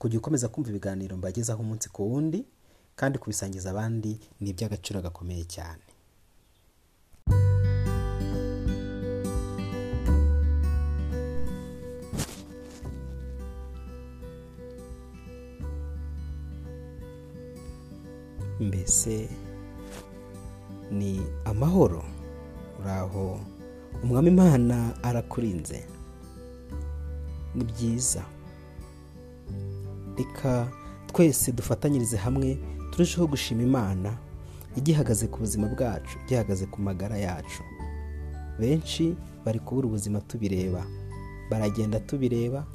kujya ukomeza kumva ibiganiro mbagezaho umunsi ku wundi kandi kubisangiza abandi ni iby'agaciro gakomeye cyane. Mbese ni amahoro? Uraho umwami imana arakurinze. Ni byiza. Reka twese dufatanyirize hamwe turusheho gushima imana igihagaze ku buzima bwacu gihagaze ku magara yacu. Benshi bari kubura ubuzima tubireba baragenda tubireba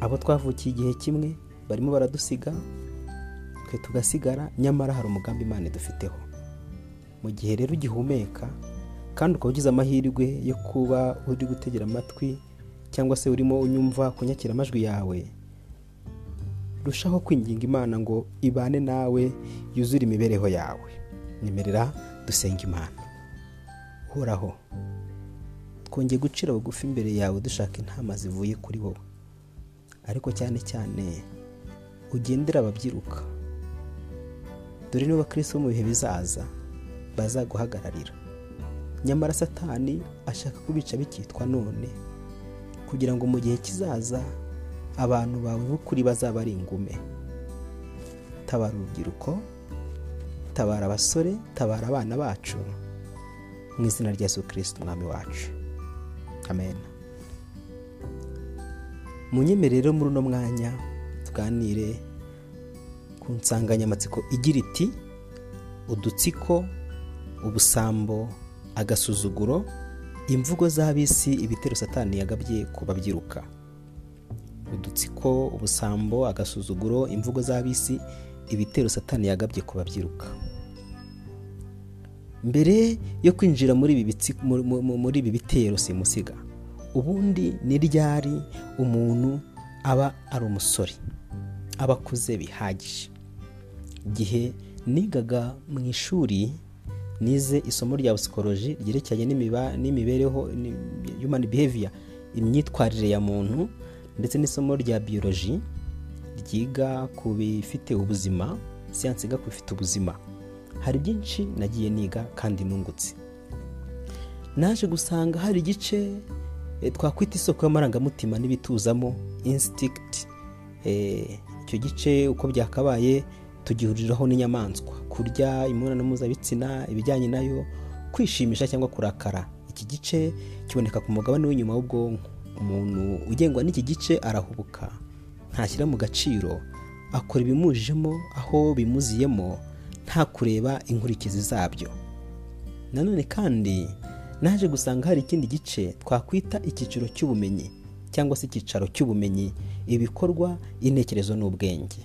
abo twavukiye igihe kimwe barimo baradusiga twe tugasigara nyamara hari umugambi imana idufiteho. Mu gihe rero ugihumeka kandi ukaba ugize amahirwe yo kuba uri gutegera amatwi cyangwa se urimo unyumva kunyakira amajwi yawe rushaho kwinginga imana ngo ibane nawe yuzure imibereho yawe. Nyemerera dusenga imana. Uhoraho twongeye gucira bugufi imbere yawe dushaka intama zivuye kuri wowe. Ariko cyane cyane ugendera ababyiruka. Dore niba kirisi bo mu bihe bizaza bazaguhagararira. Nyamara satani ashaka kubica bikitwa none kugira ngo mu gihe kizaza abantu bawe b'ukuri bazaba ari ingume. Tabara urubyiruko tabara abasore tabara abana bacu. Mu izina rya Yesu kirisiti umwami wacu. Amen. Mu nyemerero muri uno mwanya tuganire ku nsanganyamatsiko igira iti udutsiko ubusambo agasuzuguro imvugo z'ab'isi ibitero satani yagabye ku babyiruka. Udutsiko ubusambo agasuzuguro imvugo z'ab'isi ibitero satani yagabye ku babyiruka. Mbere yo kwinjira muri ibi bitero simusiga. Ubundi ni ryari umuntu aba ari umusore? Aba akuze bihagije. Igihe nigaga mu ishuri nize isomo rya psikoloji ryerekeranye n'imibereho human behavior imyitwarire ya muntu ndetse n'isomo rya biyoloji ryiga ku bifite ubuzima siyansi iga ku bifite ubuzima. Hari byinshi nagiye niga kandi nungutse. Naje gusanga hari igice twakwita isoko y'amarangamutima n'ibituzamo insitigiti icyo gice uko byakabaye tugihuriraho n'inyamaswa. Kurya imibonano mpuzabitsina ibijyanye na yo kwishimisha cyangwa kurakara. Iki gice kiboneka ku mugabane w'inyuma w'ubwonko. Umuntu ugengwa n'iki gice arahubuka ntashyira mu gaciro akora ibimujemo aho bimuziyemo nta kureba inkurikizi zabyo. Nanone kandi naje gusanga hari ikindi gice twakwita icyiciro cy'ubumenyi cyangwa se icyicaro cy'ubumenyi ibikorwa intekerezo n'ubwenge.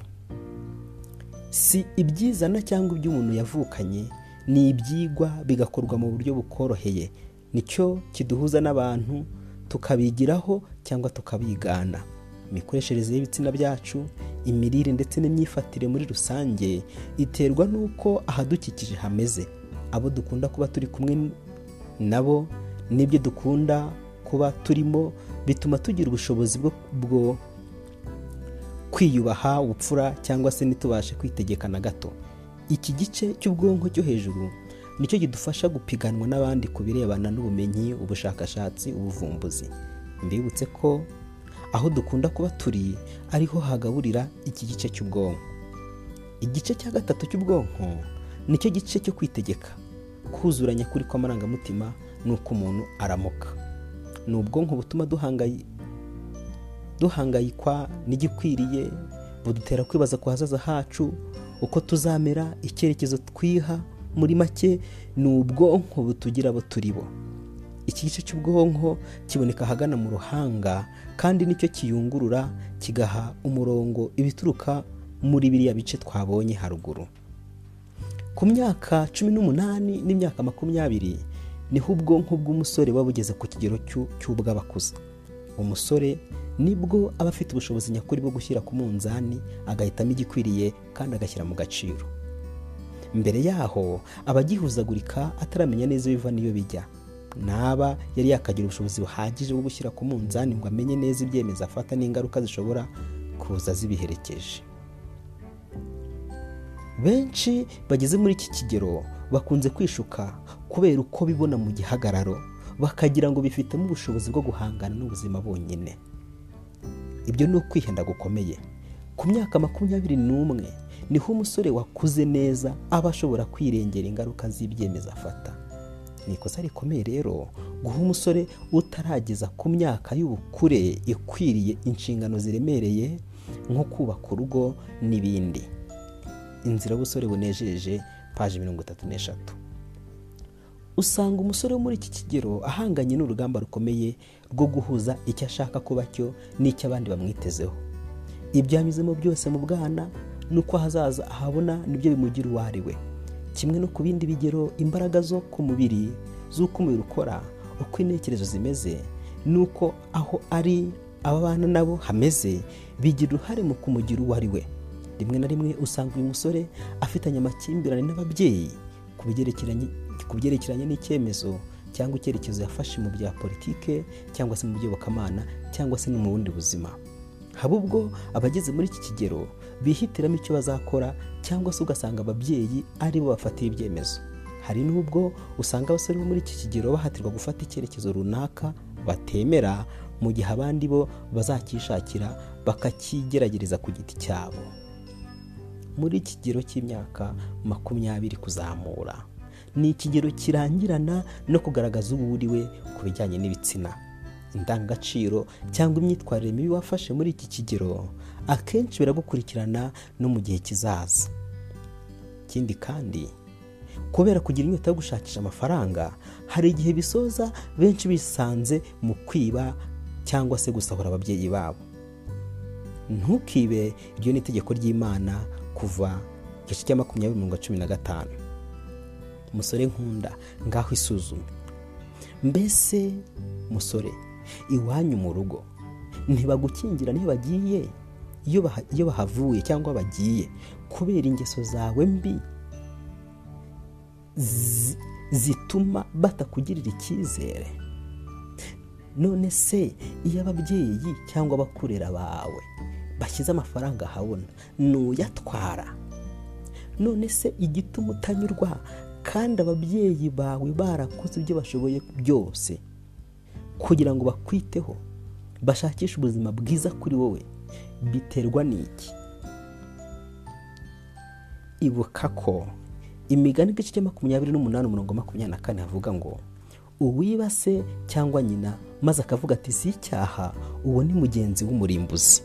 Si ibyizana cyangwa ibyo umuntu yavukanye ni ibyigwa bigakorwa mu buryo bukoroheye. Nicyo kiduhuza n'abantu tukabigiraho cyangwa tukabigana. Imikoreshereze y'ibitsina byacu imirire ndetse n'imyifatire muri rusange iterwa n'uko ahadukikije hameze. Abo dukunda kuba turi kumwe nabo n'ibyo dukunda kuba turimo bituma tugira ubushobozi bwo kwiyubaha ubupfura cyangwa se ntitubashe kwitegeka na gato. Iki gice cy'ubwonko cyo hejuru ni cyo kidufasha gupiganwa n'abandi ku birebana n'ubumenyi ubushakashatsi ubuvumbuzi. Mbibutse ko aho dukunda kuba turi ariho hagaburira iki gice cy'ubwonko. Igice cya gatatu cy'ubwonko ni cyo gice cyo kwitegeka. Kuzuranya kuri kw'amarangamutima ni uko umuntu aramuka. Ni ubwonko butuma duhangayikwa n'igikwiriye budutera kwibaza ku hazaza hacu uko tuzamera icyerekezo twiha muri make ni ubwonko butugira abo turi bo. Iki gice cy'ubwonko kiboneka ahagana mu ruhanga kandi ni cyo kiyungurura kigaha umurongo ibituruka muri biriya bice twabonye haruguru. Ku myaka cumi n'umunani n'imyaka makumyabiri ni ho ubwonko bw'umusore buba bugeze ku kigero cy'ubw'abakuze. Umusore ni bwo aba afite ubushobozi nyakuri bwo gushyira ku munzani agahitamo igikwiriye kandi agashyira mu gaciro. Mbere yaho aba agihuzagurika ataramenya neza ibiva n'iyo bijya. Naba yari yakagira ubushobozi buhagije bwo gushyira ku munzani ngo amenye neza ibyemezo afata n'ingaruka zishobora kuza zibiherekeje. Benshi bageze muri iki kigero bakunze kwishuka kubera uko bibona mu gihagararo bakagira ngo bifitemo ubushobozi bwo guhangana n'ubuzima bonyine. Ibyo ni ukwihenda gukomeye. Ku myaka makumyabiri n'umwe ni ho umusore wakuze neza aba ashobora kwirengera ingaruka z'ibyemezo afata. Ni ikosa rikomeye rero guha umusore utarageza ku myaka y'ubukure ikwiriye inshingano ziremereye nko kubaka urugo n'ibindi. Inzira y'ubusore bunejeje paji mirongo itatu n'eshatu. Usanga umusore wo muri iki kigero ahanganye n'urugamba rukomeye rwo guhuza icyo ashaka kuba cyo n'icyo abandi bamwitezeho. Ibyo yanyuzemo byose mu bwana n'uko ahazaza ahabona ni byo bimugira uwo ari we. Kimwe no ku bindi bigero imbaraga zo ku mubiri z'uko umubiri ukora uko intekerezo zimeze n'uko aho ari ababana nabo hameze bigira uruhare mu kumugira uwo ari we. Rimwe na rimwe usanga uyu musore afitanye amakimbirane n'ababyeyi ku byerekeranye n'icyemezo cyangwa icyerekezo yafashe mu bya politike cyangwa se mu by'iyobokamana cyangwa se no mu bundi buzima. Haba ubwo abageze muri iki kigero bihitiramo icyo bazakora cyangwa se ugasanga ababyeyi ari bo bafatira ibyemezo. Hari n'ubwo usanga abasore bo muri iki kigero bahatirwa gufata icyerekezo runaka batemera mu gihe abandi bo bazakishakira bakakigerageza ku giti cyabo. Muri iki kigero cy'imyaka makumyabiri kuzamura ni ikigero kirangirana no kugaragaza uwo uri we ku bijyanye n'ibitsina. Indangagaciro cyangwa imyitwarire mibi wafashe muri iki kigero akenshi biragukurikirana no mu gihe kizaza. Ikindi kandi kubera kugira inyota yo gushakisha amafaranga hari igihe bisoza benshi bisanze mu kwiba cyangwa se gusahura ababyeyi babo. Ntukibe iryo ni itegeko ry'imana kuva igice cya makumyabiri mirongo cumi na gatanu. Umusore nkunda ngaho isuzume. Mbese musore iwanyu mu rugo. Ntibagukingira niyo bagiye iyo bahavuye cyangwa bagiye. Kubera ingeso zawe mbi zituma batakugirira icyizere. None se iyo ababyeyi cyangwa abakurera bawe bashyize amafaranga ahabona nuyatwara none se igituma utanyurwa kandi ababyeyi bawe barakoze ibyo bashoboye byose? Kugira ngo bakwiteho bashakishe ubuzima bwiza kuri wowe biterwa n'iki? Ibuka ko imigani igice cya makumyabiri n'umunani umurongo makumyabiri na kane havuga ngo uwibase cyangwa nyina maze akavuga ati si icyaha uwo ni mugenzi w'umurimbuzi.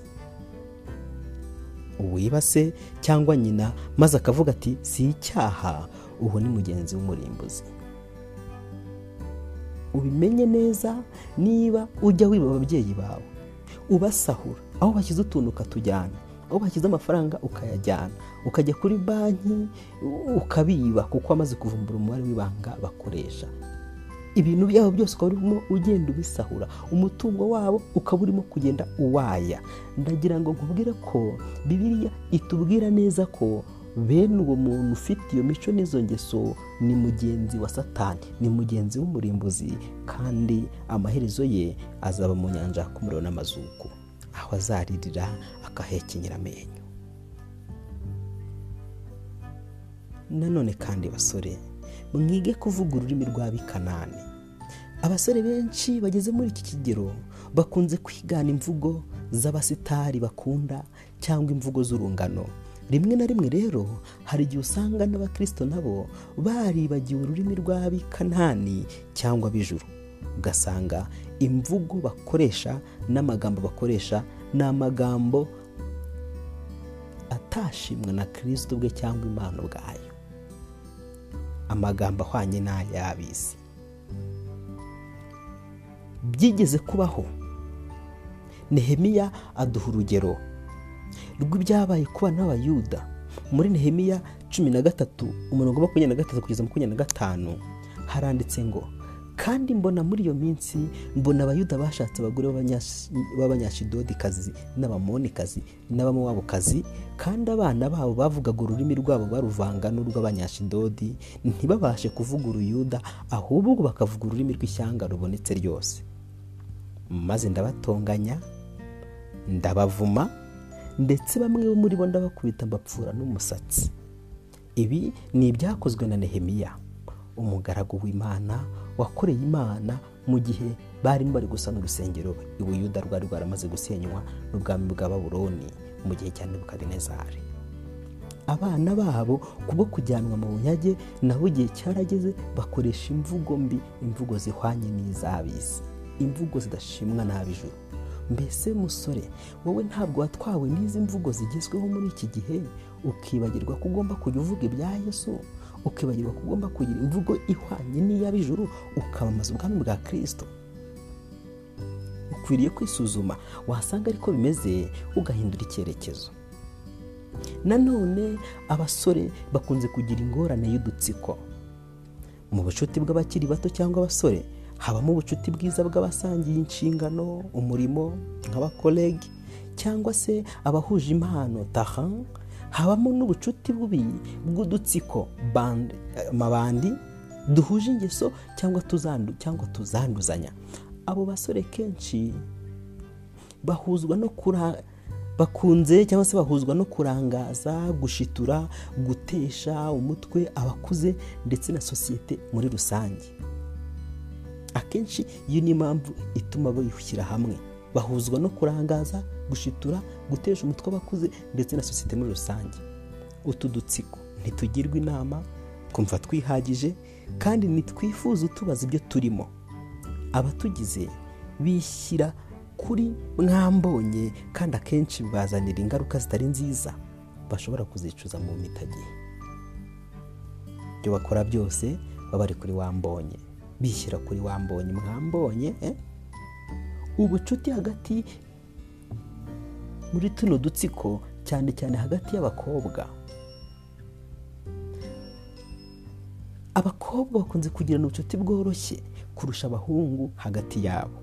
Uwibase cyangwa nyina maze akavuga ati si icyaha uwo ni mugenzi w'umurimbuzi. Ubimenye neza niba ujya wiba ababyeyi bawe. Ubasahura. Aho bashyize utuntu ukatujyana. Aho bashyize amafaranga ukayajyana. Ukajya kuri banki ukabiba kuko wamaze kuvumbura umubare w'ibanga bakoresha. Ibintu byabo byose ukaba urimo ugenda ubisahura. Umutungo wabo ukaba urimo kugenda uwaya. Ndagira ngo nkubwire ko bibiriya itubwira neza ko bene uwo muntu ufite iyo mico n'izo ngeso ni mugenzi wa satani ni mugenzi w'umurimbuzi kandi amaherezo ye azaba mu nyanja y'umuriro n'amazuku aho azaririra akahekenyera amenyo. Nanone kandi basore mwige kuvuga ururimi rw'abikanani abasore benshi bageze muri iki kigero bakunze kwigana imvugo z'abasitari bakunda cyangwa imvugo z'urungano. Rimwe na rimwe rero hari igihe usanga n'abakirisito nabo baribagiwe ururimi rw'abikanani cyangwa ab'ijuru ugasanga imvugo bakoresha n'amagambo bakoresha ni amagambo atashimwa na kirisito bwe cyangwa impano bwayo amagambo ahwanye n'ay'ab'isi byigeze kubaho. Nehemiya aduha urugero. Rw'ibyabaye ku bana b'abayuda. Muri nehemiya cumi na gatatu umurongo wa makumyabiri na gatatu kugeza makumyabiri na gatanu haranditse ngo kandi mbona muri iyo minsi mbona abayuda bashatse abagore b'abanyashidodikazi n'abamonikazi n'abamowabukazi kandi abana babo bavugaga ururimi rwabo baruvanga n'urw'abanyashidodi ntibabashe kuvuga uruyuda ahubwo bakavuga ururimi rw'ishyanga rubonetse ryose. Maze ndabatonganya ndabavuma ndetse bamwe muri bo ndabakubita mbapfura n'umusatsi. Ibi ni ibyakozwe na nehemiya umugaragu w'imana wakoreye imana mu gihe barimo bari gusana urusengero ibuyuda rwari rwaramaze gusenywa n'ubwami bwa baburoni mu gihe cya nebukadinezari. Abana babo kubwo kujyanwa mu bunyage nabo igihe cyarageze bakoresha imvugo mbi imvugo zihwanye n'iz'ab'isi imvugo zidashimwa n'ab'ijuru. Mbese musore wowe ntabwo watwawe n'izi mvugo zigezweho muri iki gihe? Ukibagirwa ko ugomba kujya uvuga ibya yesu? Ukibagirwa ko ugomba kugira imvugo ihwanye n'iy'ab'ijuru ukabamaza ubwami bwa kirisito ukwiriye kwisuzuma wasanga ariko bimeze ugahindura icyerekezo. Nanone abasore bakunze kugira ingorane y'udutsiko. Mu bucuti bw'abakiri bato cyangwa abasore habamo ubucuti bwiza bw'abasangiye inshingano umurimo nk'abakoregi cyangwa se abahuje impano taha habamo n'ubucuti bubi bw'udutsiko amabandi duhuje ingeso cyangwa tuzandu cyangwa tuzanduzanya. Abo basore kenshi bahuzwa no kura bakunze cyangwa se bahuzwa no kurangaza gushitura gutesha umutwe abakuze ndetse na sosiyete muri rusange. Akenshi iyo ni impamvu ituma bishyira hamwe. Bahuzwa no kurangaza gushitura gutesha umutwe abakuze ndetse na sosiyete muri rusange. Utu dutsiko ntitugirwa inama twumva twihagije kandi ntitwifuza utubaza ibyo turimo. Abatugize bishyira kuri mwambonye kandi akenshi bibazanira ingaruka zitari nziza. Bashobora kuzicuza mu mitagihe ibyo bakora byose baba bari kuri wambonye. Bishyira kuri wambonye mwambonye ubucuti hagati muri tuno dutsiko cyane cyane hagati y'abakobwa. Abakobwa bakunze kugirana ubucuti bworoshye kurusha abahungu hagati yabo.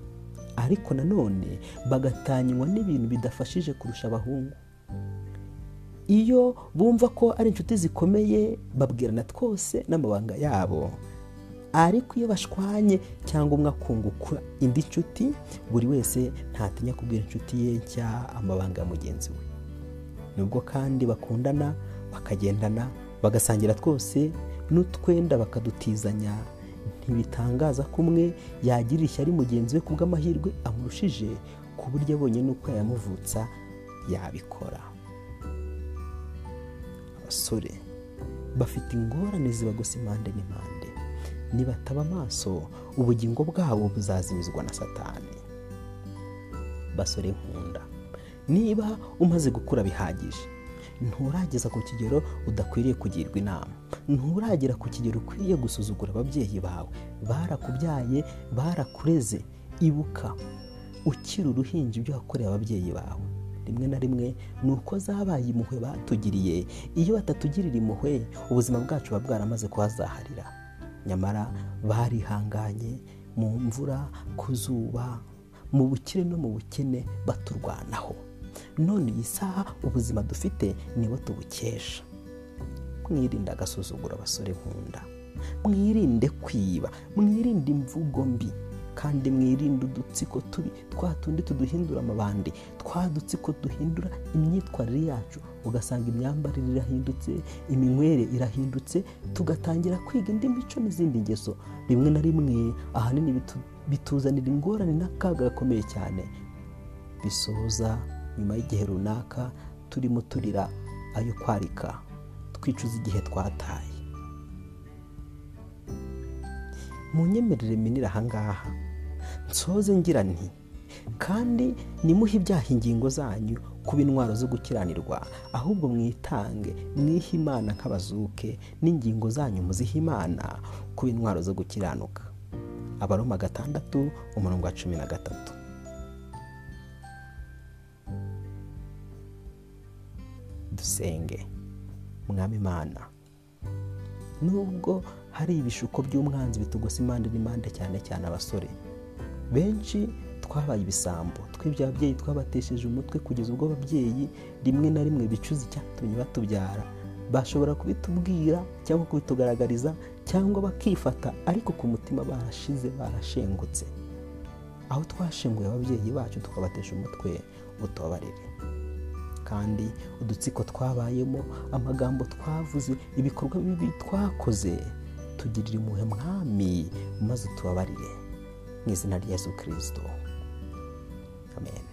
Ariko nanone bagatanywa n'ibintu bidafashije kurusha abahungu. Iyo bumva ko ari inshuti zikomeye babwirana twose n'amabanga yabo. Ariko iyo bashwanye cyangwa umwe akunguka indi nshuti buri wese ntatinya kubwira inshuti ye nshya amabanga ya mugenzi we. Nubwo kandi bakundana bakagendana bagasangira twose n'utwenda bakadutizanya ntibitangaza ko umwe yagirira ishyari mugenzi we ku bw'amahirwe amurushije ku buryo abonye n'uko yamuvutsa yabikora. Abasore bafite ingorane zibagose impande n'impande. Nibataba amaso ubugingo bwabo buzazimizwa na satani. Basore nkunda niba umaze gukura bihagije nturageza ku kigero udakwiriye kugirwa inama. Nturagera ku kigero ukwiye gusuzugura ababyeyi bawe. Barakubyaye barakureze ibuka. Ukiri uruhinja ibyo wakoreye ababyeyi bawe. Rimwe na rimwe ni uko zabaye impuhwe batugiriye. Iyo batatugirira impuhwe ubuzima bwacu buba bwaramaze kuhazaharira. Nyamara barihanganye mu mvura ku zuba mu bukire no mu bukene baturwanaho. None iyi saha ubuzima dufite nibo tubukesha. Mwirinde agasuzuguro abasore nkunda. Mwirinde kwiba. Mwirinde imvugo mbi. Kandi mwirinde udutsiko tubi. Twa tundi tuduhindura amabandi. Twa dutsiko duhindura imyitwarire yacu. Ugasanga imyambarire irahindutse iminywere irahindutse tugatangira kwiga indi mico n'izindi ngeso. Rimwe na rimwe ahanini bituzanira ingorane n'akaga gakomeye cyane. Bisoza nyuma y'igihe runaka turimo turira ayo kwarika. Twicuza igihe twataye. Mu nyemerere minini ahangaha nsoze ngira nti kandi nimuhe ibyaha ingingo zanyu kuba intwaro zo gukiranirwa ahubwo mwitange mwihe imana nk'abazuke n'ingingo zanyu muzihe imana kuba intwaro zo gukiranuka. Abaroma gatandatu umurongo wa cumi na gatatu. Dusenge mwami imana nubwo hari ibishuko by'umwanzi bitugose impande n'impande cyane cyane abasore benshi twabaye ibisambo. Twibye ababyeyi twabatesheje umutwe kugeza ubwo ababyeyi rimwe na rimwe bicuza icyatumye batubyara. Bashobora kubitubwira cyangwa kubitugaragariza cyangwa bakifata ariko ku mutima barashize barashengutse. Aho twashenguye ababyeyi bacu tukabatesha umutwe utubabarire kandi udutsiko twabayemo amagambo twavuze ibikorwa bibi twakoze tugirire impuhwe mwami maze utubabarire mu izina rya yesu kirisito amen